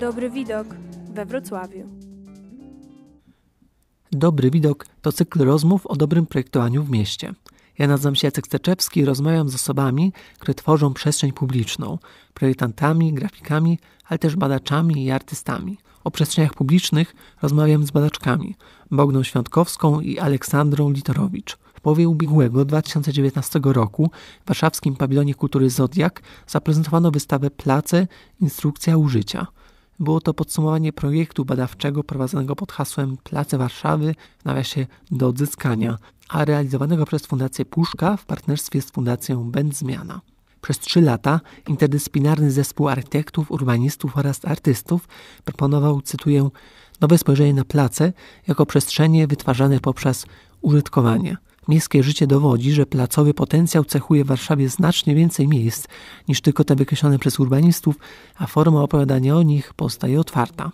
Dobry widok we Wrocławiu. Dobry widok to cykl rozmów o dobrym projektowaniu w mieście. Ja nazywam się Jacek Steczewski i rozmawiam z osobami, które tworzą przestrzeń publiczną, projektantami, grafikami, ale też badaczami i artystami. O przestrzeniach publicznych rozmawiam z badaczkami Bogną Świątkowską i Aleksandrą Litorowicz. W połowie ubiegłego 2019 roku w warszawskim pawilonie kultury Zodiak zaprezentowano wystawę Place Instrukcja użycia. Było to podsumowanie projektu badawczego prowadzonego pod hasłem Place Warszawy w nawiasie do odzyskania, a realizowanego przez Fundację Puszka w partnerstwie z Fundacją Będzmiana. Przez trzy lata interdyscyplinarny zespół architektów, urbanistów oraz artystów proponował, cytuję, nowe spojrzenie na place jako przestrzenie wytwarzane poprzez użytkowanie. Miejskie życie dowodzi, że placowy potencjał cechuje w Warszawie znacznie więcej miejsc niż tylko te wykreślone przez urbanistów, a forma opowiadania o nich pozostaje otwarta.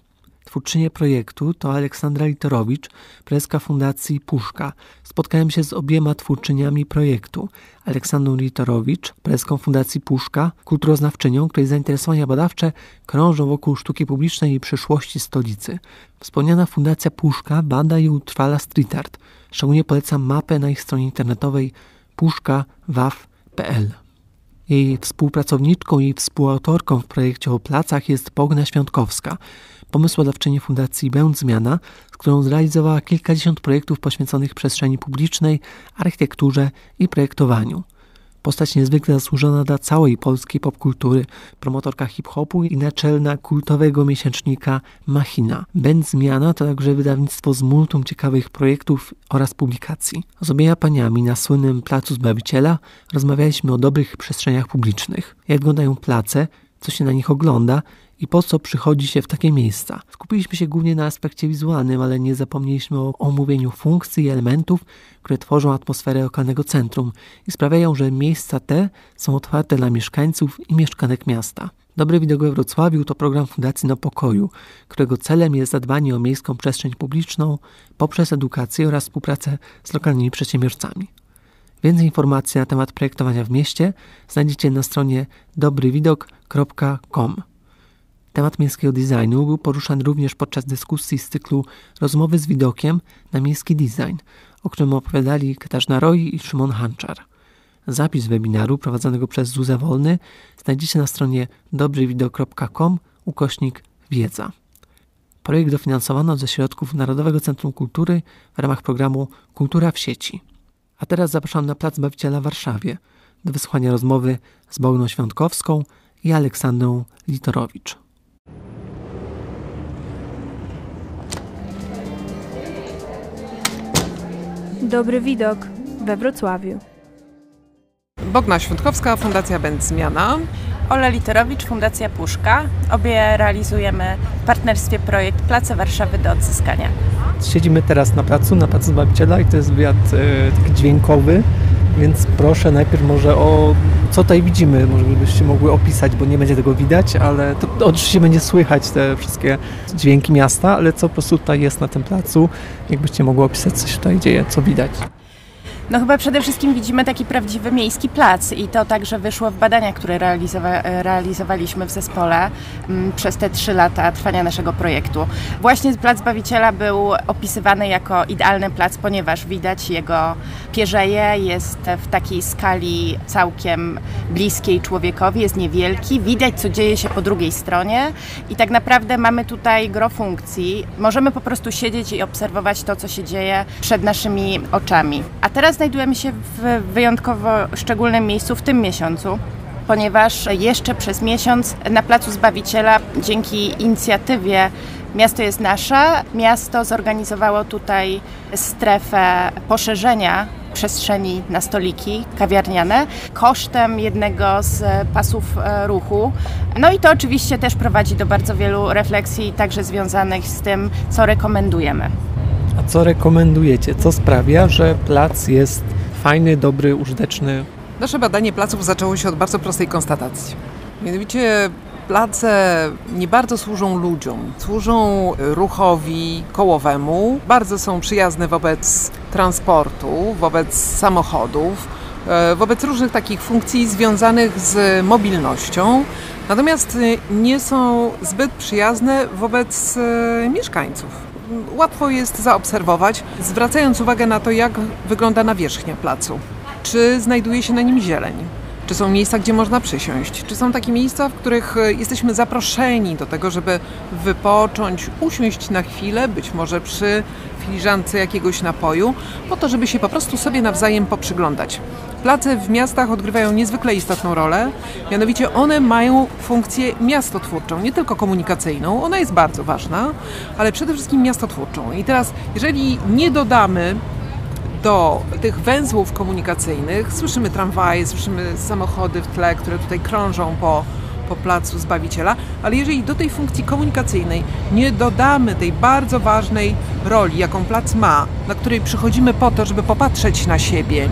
Twórczynie projektu to Aleksandra Litorowicz, prezeska Fundacji Puszka. Spotkałem się z obiema twórczyniami projektu. Aleksandrą Litorowicz, prezeską Fundacji Puszka, kulturoznawczynią, której zainteresowania badawcze krążą wokół sztuki publicznej i przyszłości stolicy. Wspomniana Fundacja Puszka bada i utrwala street art. Szczególnie polecam mapę na ich stronie internetowej puszka.waw.pl. Jej współpracowniczką i współautorką w projekcie o placach jest Bogna Świątkowska, pomysłodawczyni Fundacji Będ Zmiana, z którą zrealizowała kilkadziesiąt projektów poświęconych przestrzeni publicznej, architekturze i projektowaniu. Postać niezwykle zasłużona dla całej polskiej popkultury, promotorka hip-hopu i naczelna kultowego miesięcznika Machina. Będ Zmiana to także wydawnictwo z multum ciekawych projektów oraz publikacji. Z obiema paniami na słynnym Placu Zbawiciela rozmawialiśmy o dobrych przestrzeniach publicznych. Jak wyglądają place, co się na nich ogląda i po co przychodzi się w takie miejsca. Skupiliśmy się głównie na aspekcie wizualnym, ale nie zapomnieliśmy o omówieniu funkcji i elementów, które tworzą atmosferę lokalnego centrum i sprawiają, że miejsca te są otwarte dla mieszkańców i mieszkanek miasta. Dobry widok we Wrocławiu to program Fundacji No Pokoju, którego celem jest zadbanie o miejską przestrzeń publiczną poprzez edukację oraz współpracę z lokalnymi przedsiębiorcami. Więcej informacji na temat projektowania w mieście znajdziecie na stronie dobrywidok.com. Temat miejskiego designu był poruszany również podczas dyskusji z cyklu Rozmowy z widokiem na miejski design, o którym opowiadali Katarzyna Roy i Szymon Hanczar. Zapis webinaru prowadzonego przez Zuzę Wolny znajdziecie na stronie dobrywidok.com ukośnik wiedza. Projekt dofinansowano ze środków Narodowego Centrum Kultury w ramach programu Kultura w sieci. A teraz zapraszam na Plac Bawiciela w Warszawie do wysłuchania rozmowy z Bogną Świątkowską i Aleksandrą Litorowicz. Dobry widok we Wrocławiu. Bogna Świątkowska, Fundacja Będ Zmiana. Ola Literowicz, Fundacja Puszka. Obie realizujemy w partnerstwie projekt Place Warszawy do odzyskania. Siedzimy teraz na placu, na Placu Zbawiciela i to jest wywiad e, taki dźwiękowy, więc proszę najpierw może o co tutaj widzimy, może byście mogły opisać, bo nie będzie tego widać, ale to oczywiście będzie słychać te wszystkie dźwięki miasta, ale co po prostu tutaj jest na tym placu, jakbyście mogły opisać, co się tutaj dzieje, co widać. No chyba przede wszystkim widzimy taki prawdziwy miejski plac i to także wyszło w badaniach, które realizowa realizowaliśmy w zespole m, mm, przez te trzy lata trwania naszego projektu. Właśnie Plac Bawiciela był opisywany jako idealny plac, ponieważ widać jego pierzeje, jest w takiej skali całkiem bliskiej człowiekowi, jest niewielki, widać co dzieje się po drugiej stronie i tak naprawdę mamy tutaj gro funkcji. Możemy po prostu siedzieć i obserwować to, co się dzieje przed naszymi oczami. A teraz znajdujemy się w wyjątkowo szczególnym miejscu w tym miesiącu ponieważ jeszcze przez miesiąc na Placu Zbawiciela dzięki inicjatywie Miasto jest nasze. Miasto zorganizowało tutaj strefę poszerzenia przestrzeni na stoliki kawiarniane kosztem jednego z pasów e, ruchu. No i to oczywiście też prowadzi do bardzo wielu refleksji, także związanych z tym, co rekomendujemy. A co rekomendujecie? Co sprawia, że plac jest fajny, dobry, użyteczny? Nasze badanie placów zaczęło się od bardzo prostej konstatacji. Mianowicie place nie bardzo służą ludziom, służą ruchowi kołowemu, bardzo są przyjazne wobec transportu, wobec samochodów, e, wobec różnych takich funkcji związanych z mobilnością, natomiast e, nie są zbyt przyjazne wobec e, mieszkańców. Łatwo jest zaobserwować, zwracając uwagę na to, jak wygląda nawierzchnia placu. Czy znajduje się na nim zieleń? Czy są miejsca, gdzie można przysiąść? Czy są takie miejsca, w których e, jesteśmy zaproszeni do tego, żeby wypocząć, usiąść na chwilę, być może przy filiżance jakiegoś napoju, po to, żeby się po prostu sobie nawzajem poprzyglądać. Place w miastach odgrywają niezwykle istotną rolę, mianowicie one mają funkcję miastotwórczą, nie tylko komunikacyjną, ona jest bardzo ważna, ale przede wszystkim miastotwórczą. I teraz, jeżeli nie dodamy do tych węzłów komunikacyjnych. Słyszymy tramwaje, słyszymy samochody w tle, które tutaj krążą po, po placu Zbawiciela, ale jeżeli do tej funkcji komunikacyjnej nie dodamy tej bardzo ważnej roli, jaką plac ma, na której przychodzimy po to, żeby popatrzeć na siebie,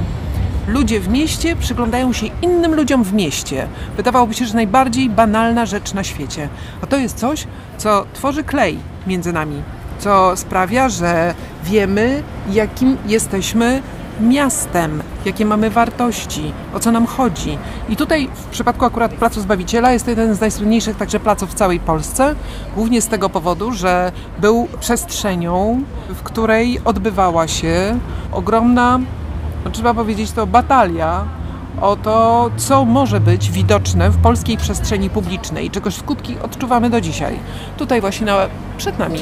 ludzie w mieście przyglądają się innym ludziom w mieście. Wydawałoby się, że najbardziej banalna rzecz na świecie. A to jest coś, co tworzy klej między nami co sprawia, że wiemy, jakim jesteśmy miastem, jakie mamy wartości, o co nam chodzi. I tutaj w przypadku akurat Placu Zbawiciela jest to jeden z najsłynniejszych także placów w całej Polsce, głównie z tego powodu, że był przestrzenią, w której odbywała się ogromna, no trzeba powiedzieć to, batalia o to, co może być widoczne w polskiej przestrzeni publicznej, czegoś skutki odczuwamy do dzisiaj. Tutaj właśnie na, przed nami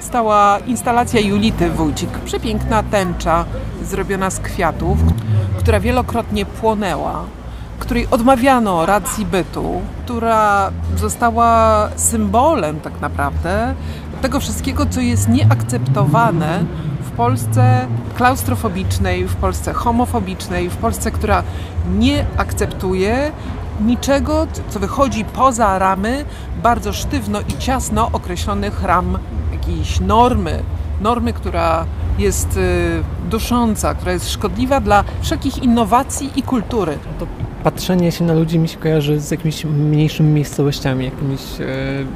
stała instalacja Julity Wójcik. Przepiękna tęcza zrobiona z kwiatów, która wielokrotnie płonęła, której odmawiano racji bytu, która została symbolem tak naprawdę tego wszystkiego, co jest nieakceptowane w Polsce klaustrofobicznej, w Polsce homofobicznej, w Polsce, która nie akceptuje niczego, co wychodzi poza ramy bardzo sztywno i ciasno określonych ram jakiejś normy, normy, która jest y, dusząca, która jest szkodliwa dla wszelkich innowacji i kultury. To patrzenie się na ludzi mi się kojarzy z jakimiś mniejszymi miejscowościami, jakimiś e,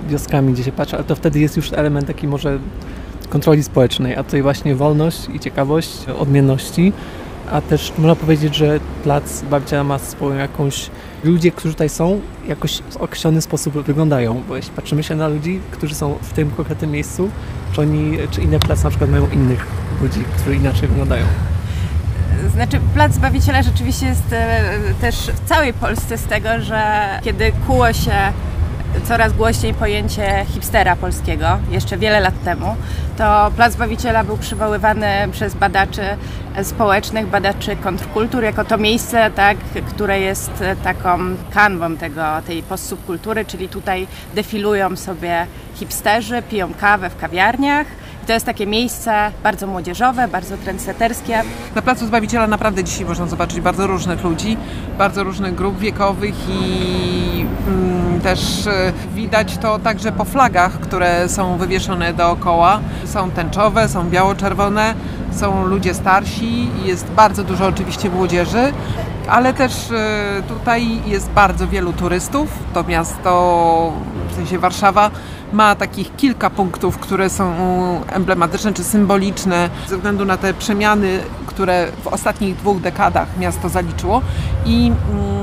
wioskami, gdzie się patrzy, ale to wtedy jest już element taki może kontroli społecznej, a tutaj właśnie wolność i ciekawość odmienności a też można powiedzieć, że plac Bawiciela ma swoją jakąś... Ludzie, którzy tutaj są, jakoś w określony sposób wyglądają, bo jeśli patrzymy się na ludzi, którzy są w tym konkretnym miejscu, czy, oni, czy inne plac na przykład mają innych ludzi, którzy inaczej wyglądają. Znaczy, Plac Zbawiciela rzeczywiście jest e, też w całej Polsce z tego, że kiedy kuło się coraz głośniej pojęcie hipstera polskiego, jeszcze wiele lat temu, to Plac Bawiciela był przywoływany przez badaczy społecznych, badaczy kontrkultur, jako to miejsce, tak, które jest taką kanwą tego, tej postsubkultury, czyli tutaj defilują sobie hipsterzy, piją kawę w kawiarniach, i to jest takie miejsce bardzo młodzieżowe, bardzo trendseterskie. Na Placu Zbawiciela naprawdę dzisiaj można zobaczyć bardzo różnych ludzi, bardzo różnych grup wiekowych i mm, też e, widać to także po flagach, które są wywieszone dookoła. Są tęczowe, są biało-czerwone, są ludzie starsi, jest bardzo dużo oczywiście młodzieży, ale też e, tutaj jest bardzo wielu turystów. To miasto, w sensie Warszawa, ma takich kilka punktów, które są emblematyczne czy symboliczne ze względu na te przemiany, które w ostatnich dwóch dekadach miasto zaliczyło. I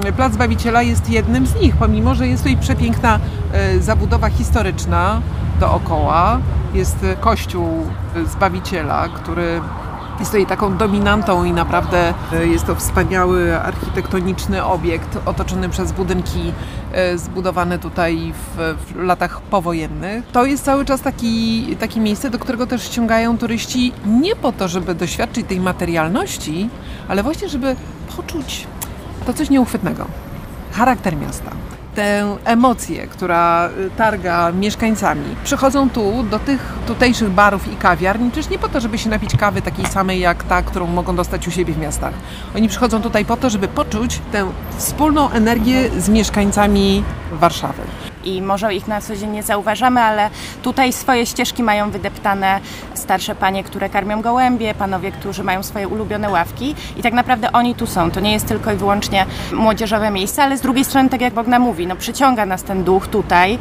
mm, Plac Zbawiciela jest jednym z nich, pomimo że jest tutaj przepiękna e, zabudowa historyczna dookoła. Jest kościół Zbawiciela, który jest tutaj taką dominantą i naprawdę e, jest to wspaniały architektoniczny obiekt otoczony przez budynki e, zbudowane tutaj w, w, latach powojennych. To jest cały czas taki, takie miejsce, do którego też ściągają turyści nie po to, żeby doświadczyć tej materialności, ale właśnie, żeby poczuć to coś nieuchwytnego. Charakter miasta tę emocję, która y, targa mieszkańcami. Przychodzą tu do tych tutejszych barów i kawiarni, przecież nie po to, żeby się napić kawy takiej samej jak ta, którą mogą dostać u siebie w miastach. Oni przychodzą tutaj po to, żeby poczuć tę wspólną energię z mieszkańcami Warszawy i może ich na co dzień nie zauważamy, ale tutaj swoje ścieżki mają wydeptane starsze panie, które karmią gołębie, panowie, którzy mają swoje ulubione ławki i tak naprawdę oni tu są. To nie jest tylko i wyłącznie młodzieżowe miejsce, ale z drugiej strony, tak jak Bogna mówi, no przyciąga nas ten duch tutaj,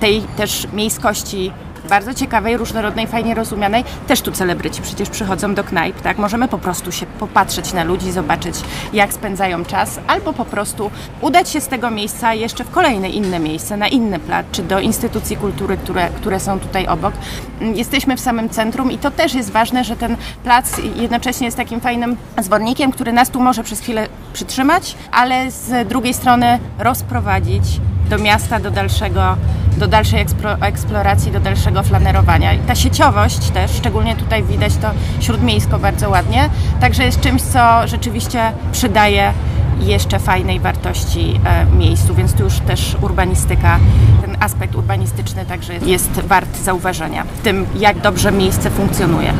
tej też miejskości bardzo ciekawej, różnorodnej, fajnie rozumianej. Też tu celebryci przecież przychodzą do knajp, tak? Możemy po prostu się popatrzeć na ludzi, zobaczyć jak spędzają czas, albo po prostu udać się z tego miejsca jeszcze w kolejne inne miejsce, na inny plac, czy do instytucji kultury, które, które są tutaj obok. Mm, jesteśmy w samym centrum i to też jest ważne, że ten plac jednocześnie jest takim fajnym zwodnikiem, który nas tu może przez chwilę przytrzymać, ale z drugiej strony rozprowadzić do miasta, do dalszego, do dalszej eksploracji, do dalszego flanerowania. I ta sieciowość też, szczególnie tutaj widać to śródmiejsko bardzo ładnie, także jest czymś, co rzeczywiście przydaje jeszcze fajnej wartości e, miejscu, więc tu już też urbanistyka, ten aspekt urbanistyczny także jest wart zauważenia w tym, jak dobrze miejsce funkcjonuje.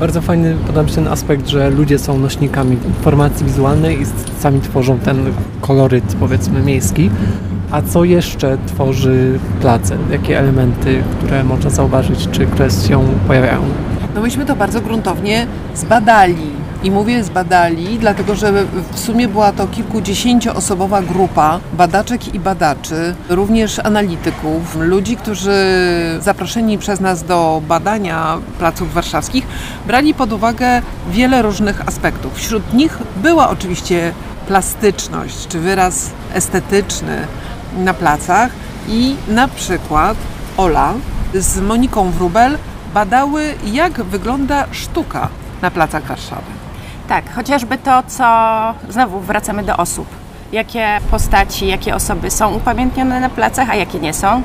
Bardzo fajny podoba mi się ten aspekt, że ludzie są nośnikami informacji wizualnej i sami tworzą ten koloryt powiedzmy miejski. A co jeszcze tworzy place? Jakie elementy, które można zauważyć, czy które się pojawiają? No myśmy to bardzo gruntownie zbadali i mówię zbadali, dlatego że w sumie była to kilkudziesięcioosobowa grupa badaczek i badaczy, również analityków, ludzi, którzy zaproszeni przez nas do badania placów warszawskich brali pod uwagę wiele różnych aspektów. Wśród nich była oczywiście plastyczność czy wyraz estetyczny na placach i na przykład Ola z Moniką Wrubel badały, jak wygląda sztuka na placach Warszawy. Tak, chociażby to, co znowu wracamy do osób. Jakie postaci, jakie osoby są upamiętnione na placach, a jakie nie są.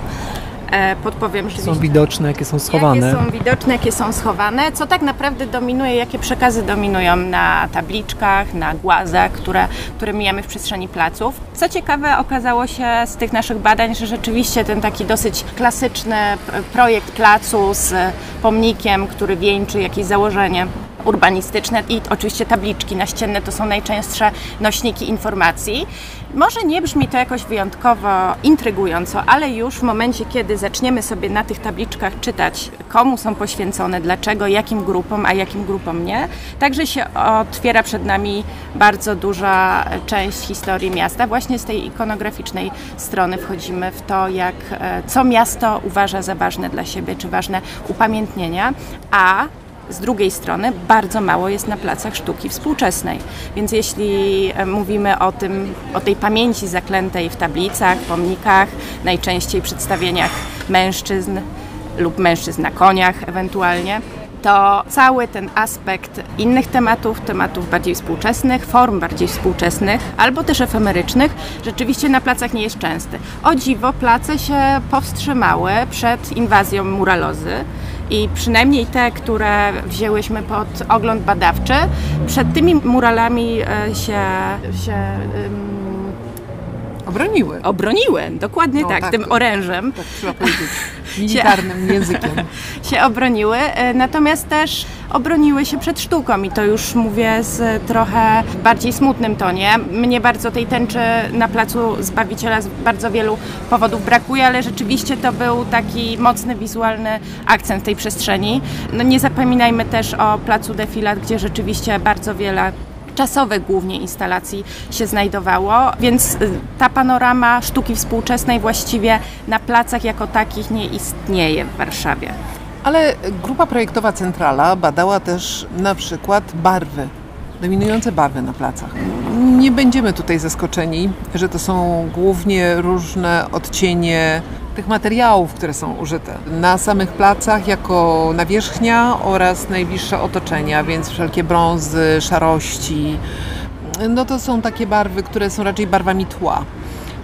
E, podpowiem, że są widoczne, jakie są schowane. Jakie są widoczne, jakie są schowane, co tak naprawdę dominuje, jakie przekazy dominują na tabliczkach, na głazach, które, które mijamy w przestrzeni placów. Co ciekawe, okazało się z tych naszych badań, że rzeczywiście ten taki dosyć klasyczny projekt placu z pomnikiem, który wieńczy jakieś założenie urbanistyczne i oczywiście tabliczki naścienne to są najczęstsze nośniki informacji. Może nie brzmi to jakoś wyjątkowo intrygująco, ale już w momencie, kiedy zaczniemy sobie na tych tabliczkach czytać, komu są poświęcone, dlaczego, jakim grupom, a jakim grupom nie, także się otwiera przed nami bardzo duża część historii miasta. Właśnie z tej ikonograficznej strony wchodzimy w to, jak, e, co miasto uważa za ważne dla siebie, czy ważne upamiętnienia, a z drugiej strony bardzo mało jest na placach sztuki współczesnej. Więc jeśli e, mówimy o tym, o tej pamięci zaklętej w tablicach, pomnikach, najczęściej przedstawieniach mężczyzn lub mężczyzn na koniach ewentualnie, to cały ten aspekt innych tematów, tematów bardziej współczesnych, form bardziej współczesnych albo też efemerycznych, rzeczywiście na placach nie jest częsty. O dziwo, place się powstrzymały przed inwazją muralozy i przynajmniej te, które wzięłyśmy pod ogląd badawczy, przed tymi muralami e, się, się Obroniły. Obroniły, dokładnie no, tak, tak, tym orężem. Tak trzeba powiedzieć, militarnym się, językiem. się obroniły, e, natomiast też obroniły się przed sztuką i to już mówię z trochę bardziej smutnym tonie. Mnie bardzo tej tęczy na placu Zbawiciela z bardzo wielu powodów brakuje, ale rzeczywiście to był taki mocny wizualny akcent tej przestrzeni. No nie zapominajmy też o placu Defilat, gdzie rzeczywiście bardzo wiele czasowych głównie instalacji się znajdowało, więc y, ta panorama sztuki współczesnej właściwie na placach jako takich nie istnieje w Warszawie. Ale grupa projektowa Centrala badała też na przykład barwy, dominujące barwy na placach. Nie będziemy tutaj zaskoczeni, że to są głównie różne odcienie tych materiałów, które są użyte na samych placach jako nawierzchnia oraz najbliższe otoczenia, więc wszelkie brązy, szarości. No to są takie barwy, które są raczej barwami tła.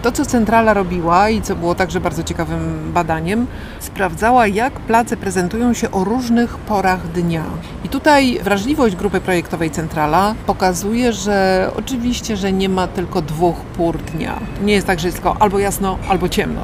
To, co centrala robiła i co było także bardzo ciekawym badaniem, sprawdzała, jak place prezentują się o różnych porach dnia. I tutaj wrażliwość grupy projektowej Centrala pokazuje, że oczywiście, że nie ma tylko dwóch pór dnia. Nie jest tak, że jest tylko albo jasno, albo ciemno.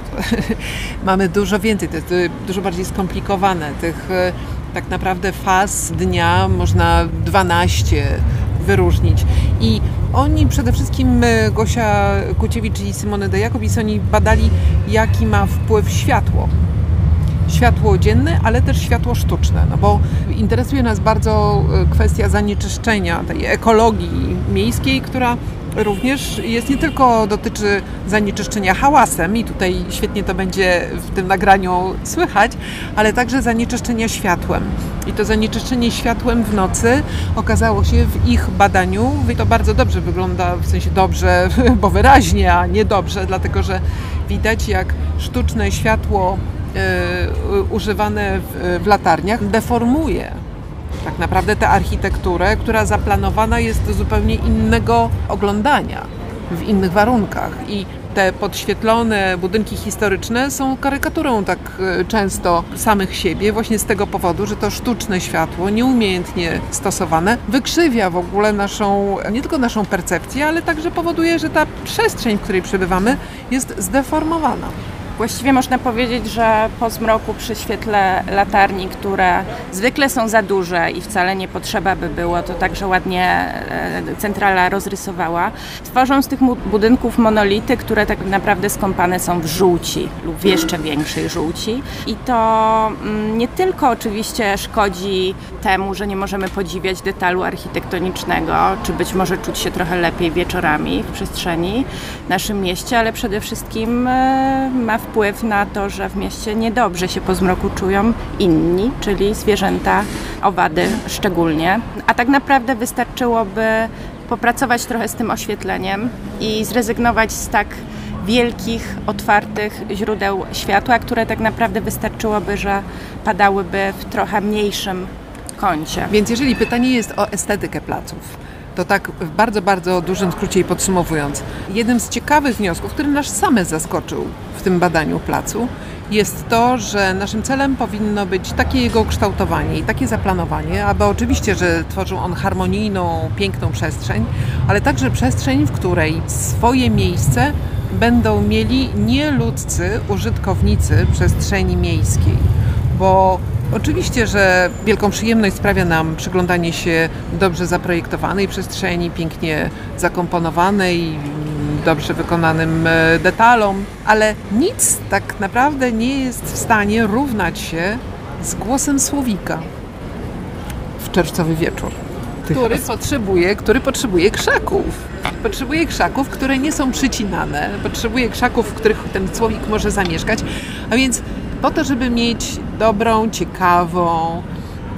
Mamy dużo więcej, to jest dużo bardziej skomplikowane. Tych e, tak naprawdę faz dnia można 12 wyróżnić. I oni przede wszystkim, e, Gosia Kuciewicz i Simone de Jakobis, oni badali, jaki ma wpływ światło światło dzienne, ale też światło sztuczne, no bo interesuje nas bardzo e, kwestia zanieczyszczenia, tej ekologii miejskiej, która również jest nie tylko dotyczy zanieczyszczenia hałasem i tutaj świetnie to będzie w tym nagraniu słychać, ale także zanieczyszczenia światłem. I to zanieczyszczenie światłem w nocy okazało się w ich badaniu, to bardzo dobrze wygląda, w sensie dobrze, bo wyraźnie, a nie dobrze, dlatego że widać jak sztuczne światło y, używane w latarniach deformuje tak naprawdę tę architekturę, która zaplanowana jest do zupełnie innego oglądania, w innych warunkach. I te podświetlone budynki historyczne są karykaturą tak e, często samych siebie, właśnie z tego powodu, że to sztuczne światło, nieumiejętnie stosowane, wykrzywia w ogóle naszą, nie tylko naszą percepcję, ale także powoduje, że ta przestrzeń, w której przebywamy, jest zdeformowana. Właściwie można powiedzieć, że po zmroku przy świetle latarni, które zwykle są za duże i wcale nie potrzeba by było, to także ładnie e, centrala rozrysowała, tworzą z tych budynków monolity, które tak naprawdę skąpane są w żółci lub w jeszcze większej żółci. I to mm, nie tylko oczywiście szkodzi temu, że nie możemy podziwiać detalu architektonicznego, czy być może czuć się trochę lepiej wieczorami w przestrzeni w naszym mieście, ale przede wszystkim e, ma wpływ na to, że w mieście niedobrze się po zmroku czują inni, czyli zwierzęta, owady szczególnie. A tak naprawdę wystarczyłoby popracować trochę z tym oświetleniem i zrezygnować z tak wielkich, otwartych źródeł światła, które tak naprawdę wystarczyłoby, że padałyby w trochę mniejszym kącie. Więc jeżeli pytanie jest o estetykę placów, to tak w bardzo, bardzo dużym skrócie i podsumowując, jednym z ciekawych wniosków, który nas same zaskoczył w tym badaniu placu, jest to, że naszym celem powinno być takie jego kształtowanie i takie zaplanowanie, aby oczywiście, że tworzył on harmonijną, piękną przestrzeń, ale także przestrzeń, w której swoje miejsce będą mieli nieludzcy użytkownicy przestrzeni miejskiej, bo Oczywiście, że wielką przyjemność sprawia nam przyglądanie się dobrze zaprojektowanej przestrzeni, pięknie zakomponowanej, dobrze wykonanym e, detalom, ale nic tak naprawdę nie jest w stanie równać się z głosem słowika w czerwcowy wieczór, który potrzebuje, który potrzebuje krzaków. Potrzebuje krzaków, które nie są przycinane, potrzebuje krzaków, w których ten słowik może zamieszkać, a więc po to, żeby mieć dobrą, ciekawą,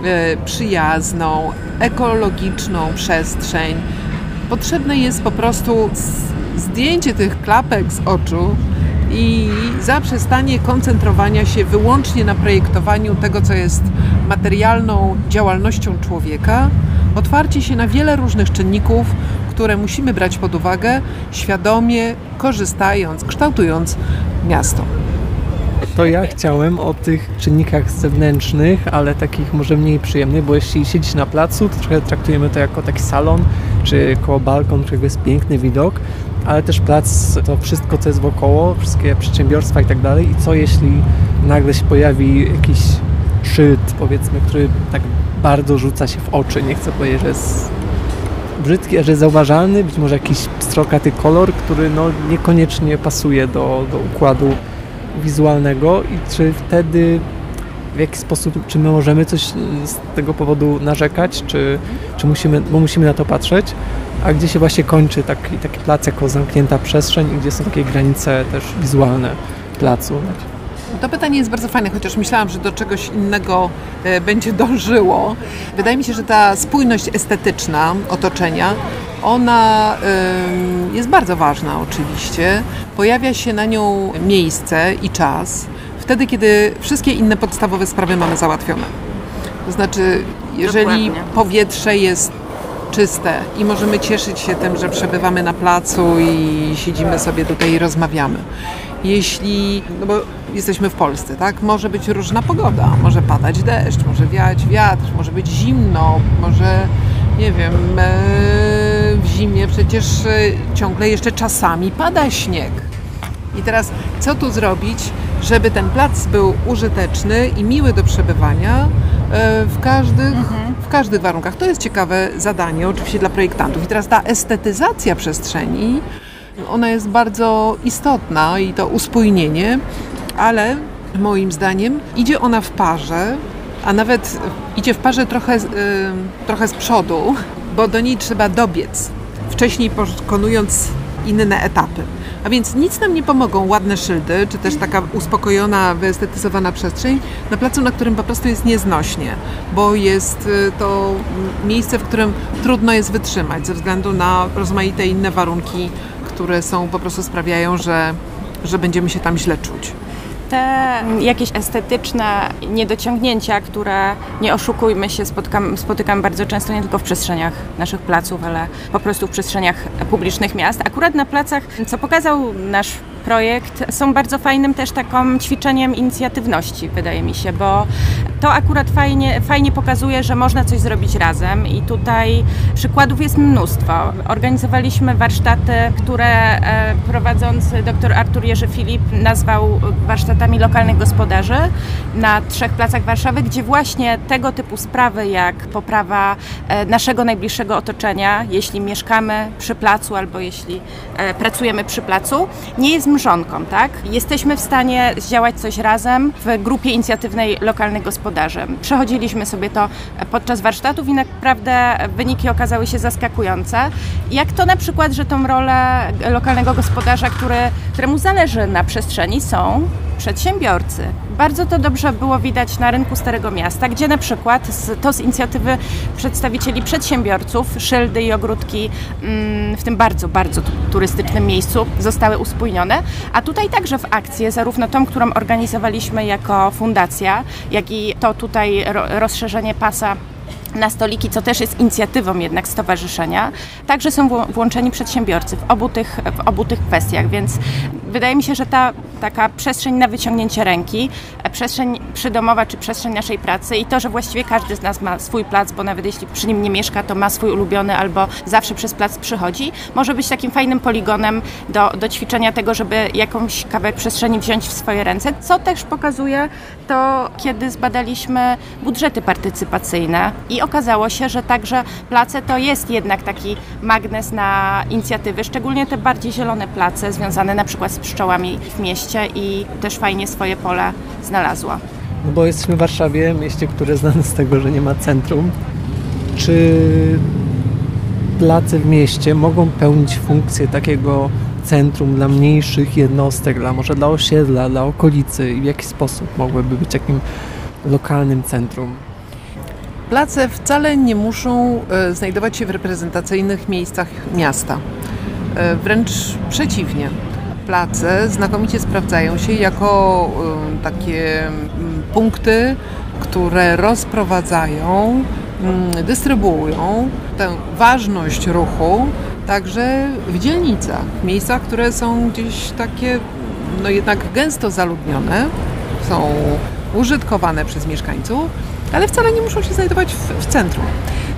e, przyjazną, ekologiczną przestrzeń, potrzebne jest po prostu zdjęcie tych klapek z oczu i zaprzestanie koncentrowania się wyłącznie na projektowaniu tego, co jest materialną działalnością człowieka, otwarcie się na wiele różnych czynników, które musimy brać pod uwagę, świadomie korzystając, kształtując miasto to ja chciałem o tych czynnikach zewnętrznych, ale takich może mniej przyjemnych, bo jeśli siedzieć na placu, to trochę traktujemy to jako taki salon, czy koło balkon, którego jest piękny widok, ale też plac, to wszystko, co jest wokoło, wszystkie przedsiębiorstwa i tak dalej. I co jeśli nagle się pojawi jakiś szyld, powiedzmy, który tak bardzo rzuca się w oczy, nie chcę powiedzieć, że jest brzydki, że zauważalny, być może jakiś strokaty kolor, który no niekoniecznie pasuje do, do układu wizualnego i czy wtedy w jaki sposób, czy my możemy coś z tego powodu narzekać, czy, czy musimy, bo musimy na to patrzeć, a gdzie się właśnie kończy taki, taki plac jako zamknięta przestrzeń i gdzie są takie granice też wizualne placu. To pytanie jest bardzo fajne, chociaż myślałam, że do czegoś innego e, będzie dążyło. Wydaje mi się, że ta spójność estetyczna otoczenia ona jest bardzo ważna oczywiście. Pojawia się na nią miejsce i czas wtedy, kiedy wszystkie inne podstawowe sprawy mamy załatwione. To znaczy, jeżeli Dokładnie. powietrze jest czyste i możemy cieszyć się tym, że przebywamy na placu i siedzimy sobie tutaj i rozmawiamy. Jeśli, no bo jesteśmy w Polsce, tak? Może być różna pogoda, może padać deszcz, może wiać wiatr, może być zimno, może nie wiem, e, w zimie przecież e, ciągle jeszcze czasami pada śnieg. I teraz co tu zrobić, żeby ten plac był użyteczny i miły do przebywania e, w każdych, mhm. w każdych warunkach? To jest ciekawe zadanie, oczywiście dla projektantów. I teraz ta estetyzacja przestrzeni, ona jest bardzo istotna i to uspójnienie, ale moim zdaniem idzie ona w parze a nawet idzie w parze trochę, trochę z przodu, bo do niej trzeba dobiec. wcześniej pokonując inne etapy. A więc nic nam nie pomogą ładne szyldy, czy też taka uspokojona, wyestetyzowana przestrzeń na placu, na którym po prostu jest nieznośnie, bo jest y, to miejsce, w którym trudno jest wytrzymać ze względu na rozmaite inne warunki, które są po prostu sprawiają, że, że będziemy się tam źle czuć te jakieś estetyczne niedociągnięcia, które nie oszukujmy się, spotykam, spotykam bardzo często nie tylko w przestrzeniach naszych placów, ale po prostu w przestrzeniach publicznych miast. Akurat na placach, co pokazał nasz projekt są bardzo fajnym też taką ćwiczeniem inicjatywności, wydaje mi się, bo to akurat fajnie, fajnie pokazuje, że można coś zrobić razem i tutaj przykładów jest mnóstwo. Organizowaliśmy warsztaty, które e, prowadzący dr Artur Jerzy Filip nazwał warsztatami lokalnych gospodarzy na trzech placach Warszawy, gdzie właśnie tego typu sprawy jak poprawa e, naszego najbliższego otoczenia, jeśli mieszkamy przy placu albo jeśli e, pracujemy przy placu, nie jest mrzonką, tak? Jesteśmy w stanie zdziałać coś razem w grupie inicjatywnej lokalnych gospodarzy. Przechodziliśmy sobie to podczas warsztatów i naprawdę wyniki okazały się zaskakujące. Jak to na przykład, że tą rolę lokalnego gospodarza, który, któremu zależy na przestrzeni są przedsiębiorcy. Bardzo to dobrze było widać na rynku Starego Miasta, gdzie na przykład z, to z inicjatywy przedstawicieli przedsiębiorców szyldy i ogródki mm, w tym bardzo, bardzo turystycznym miejscu zostały uspójnione, a tutaj także w akcję, zarówno tą, którą organizowaliśmy jako fundacja, jak i to tutaj rozszerzenie pasa na stoliki, co też jest inicjatywą jednak stowarzyszenia. Także są włączeni przedsiębiorcy w obu tych, w obu tych kwestiach, więc wydaje mi się, że ta taka przestrzeń na wyciągnięcie ręki, e, przestrzeń przydomowa czy przestrzeń naszej pracy i to, że właściwie każdy z nas ma swój plac, bo nawet jeśli przy nim nie mieszka, to ma swój ulubiony albo zawsze przez plac przychodzi, może być takim fajnym poligonem do, do ćwiczenia tego, żeby jakąś kawałek przestrzeni wziąć w swoje ręce, co też pokazuje to, kiedy zbadaliśmy budżety partycypacyjne i okazało się, że także place to jest jednak taki magnes na inicjatywy, szczególnie te bardziej zielone place związane na przykład z pszczołami w mieście i też fajnie swoje pole znalazła. No bo jesteśmy w Warszawie, mieście, które znane z tego, że nie ma centrum. Czy place w mieście mogą pełnić funkcję takiego centrum dla mniejszych jednostek, dla może dla osiedla, dla okolicy i w jaki sposób mogłyby być takim lokalnym centrum? Place wcale nie muszą e, znajdować się w reprezentacyjnych miejscach miasta. E, wręcz przeciwnie. Place znakomicie sprawdzają się jako e, takie punkty, które rozprowadzają, dystrybuują tę ważność ruchu także w dzielnicach, w miejscach, które są gdzieś takie no jednak gęsto zaludnione, są użytkowane przez mieszkańców, ale wcale nie muszą się znajdować w, w centrum.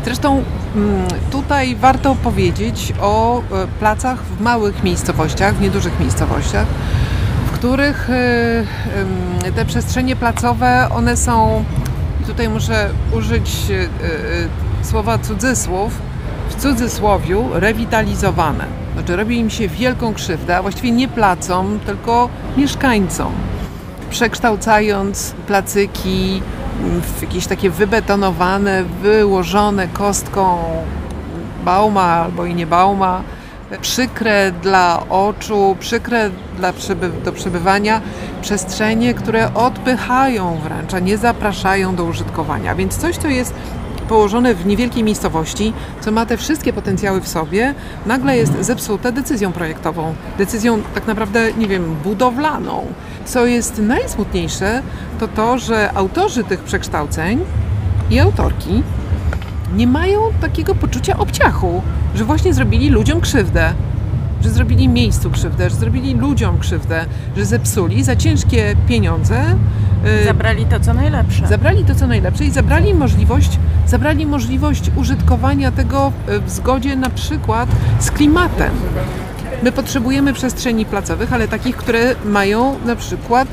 Zresztą mm, tutaj warto powiedzieć o e, placach w małych miejscowościach, w niedużych miejscowościach, w których e, te przestrzenie placowe, one są, tutaj muszę użyć e, słowa cudzysłów, w cudzysłowiu rewitalizowane. Znaczy robi im się wielką krzywdę, a właściwie nie placom, tylko mieszkańcom. Przekształcając placyki jakieś takie wybetonowane, wyłożone kostką bauma albo i nie bauma, przykre dla oczu, przykre dla do przebywania przestrzenie, które odpychają wręcz, a nie zapraszają do użytkowania. Więc coś, co jest położone w niewielkiej miejscowości, co ma te wszystkie potencjały w sobie, nagle jest zepsute decyzją projektową, decyzją tak naprawdę, nie wiem, budowlaną. Co jest najsmutniejsze, to to, że autorzy tych przekształceń i autorki nie mają takiego poczucia obciachu, że właśnie zrobili ludziom krzywdę że zrobili miejscu krzywdę, że zrobili ludziom krzywdę, że zepsuli za ciężkie pieniądze. Y, zabrali to, co najlepsze. Zabrali to, co najlepsze i zabrali możliwość, zabrali możliwość użytkowania tego w zgodzie na przykład z klimatem. My potrzebujemy przestrzeni placowych, ale takich, które mają na przykład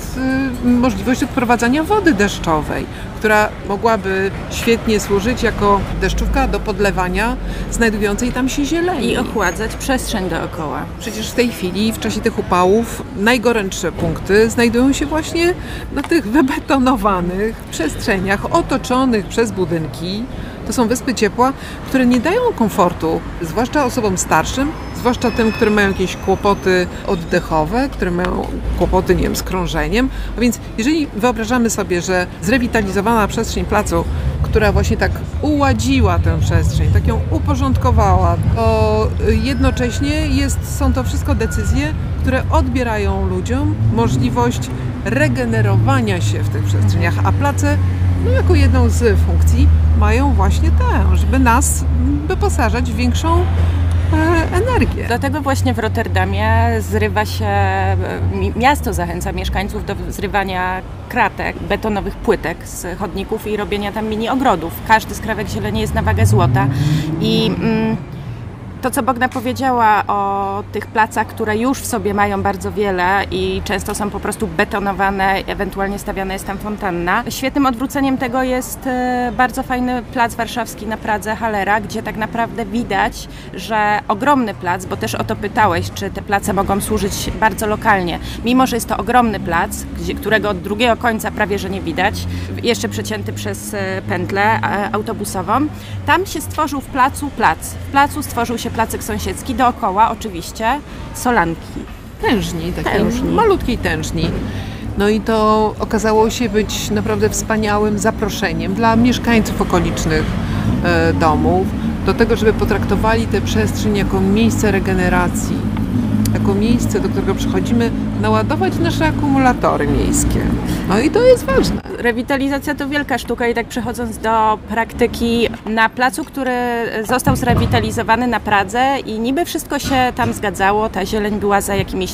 y, możliwość odprowadzania wody deszczowej, która mogłaby świetnie służyć jako deszczówka do podlewania znajdującej tam się zieleni. I ochładzać przestrzeń dookoła. Przecież w tej chwili, w czasie tych upałów, najgorętsze punkty znajdują się właśnie na tych wybetonowanych przestrzeniach otoczonych przez budynki. To są wyspy ciepła, które nie dają komfortu, zwłaszcza osobom starszym, zwłaszcza tym, które mają jakieś kłopoty oddechowe, które mają kłopoty, nie wiem, z krążeniem. A więc jeżeli wyobrażamy sobie, że zrewitalizowana przestrzeń placu, która właśnie tak uładziła tę przestrzeń, tak ją uporządkowała, to jednocześnie jest, są to wszystko decyzje, które odbierają ludziom możliwość regenerowania się w tych przestrzeniach, a place no, jako jedną z funkcji mają właśnie tę, żeby nas wyposażać w większą energię. Dlatego właśnie w Rotterdamie zrywa się, mi- miasto zachęca mieszkańców do zrywania kratek, betonowych płytek z chodników i robienia tam mini ogrodów. Każdy skrawek zieleni jest na wagę złota i mm, to, co Bogna powiedziała o tych placach, które już w sobie mają bardzo wiele i często są po prostu betonowane, ewentualnie stawiana jest tam fontanna. Świetnym odwróceniem tego jest e, bardzo fajny plac warszawski na Pradze, Halera, gdzie tak naprawdę widać, że ogromny plac, bo też o to pytałeś, czy te place mogą służyć bardzo lokalnie. Mimo, że jest to ogromny plac, którego od drugiego końca prawie że nie widać, jeszcze przecięty przez e, pętlę e, autobusową, tam się stworzył w placu plac. W placu stworzył się placek sąsiedzki, dookoła oczywiście solanki. tężni, takiej Tężni. malutkiej tężni. No i to okazało się być naprawdę wspaniałym zaproszeniem dla mieszkańców okolicznych e, domów do tego, żeby potraktowali tę przestrzeń jako miejsce regeneracji, jako miejsce, do którego przychodzimy naładować nasze akumulatory miejskie. No i to jest ważne. Rewitalizacja to wielka sztuka i tak przechodząc do praktyki na placu, który został zrewitalizowany na Pradze i niby wszystko się tam zgadzało, ta zieleń była za jakimiś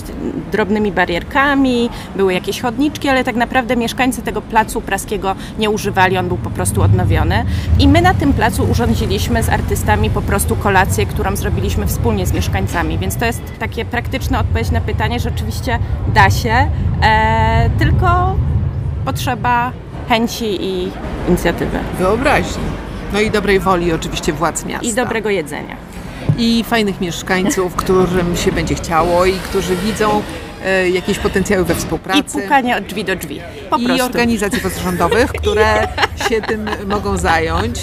drobnymi barierkami, były jakieś chodniczki, ale tak naprawdę mieszkańcy tego placu praskiego nie używali, on był po prostu odnowiony. I my na tym placu urządziliśmy z artystami po prostu kolację, którą zrobiliśmy wspólnie z mieszkańcami, więc to jest takie praktyczna odpowiedź na pytanie, że oczywiście da się, e, tylko potrzeba chęci i inicjatywy. Wyobraźni. No i dobrej woli oczywiście władz miasta. I dobrego jedzenia. I fajnych mieszkańców, którym się będzie chciało i którzy widzą e, jakieś potencjały we I współpracy. pukanie od drzwi do drzwi. Po I prostu. organizacji pozarządowych, które się tym mogą zająć.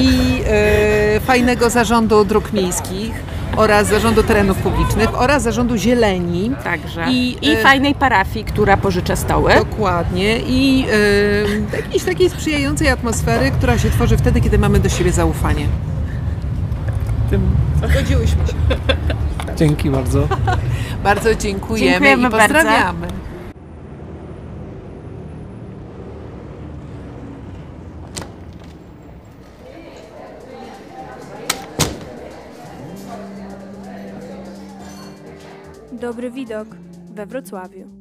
I e, fajnego zarządu dróg miejskich oraz zarządu terenów publicznych oraz zarządu zieleni. Także. I, I, e, fajnej parafii, która pożycza stoły. Dokładnie. I e, jakiejś takiej sprzyjającej atmosfery, która się tworzy wtedy, kiedy mamy do siebie zaufanie. Tym zgodziłyśmy się. Dzięki bardzo. Bardzo dziękujemy, Dziękujemy i bardzo. Dobry widok we Wrocławiu.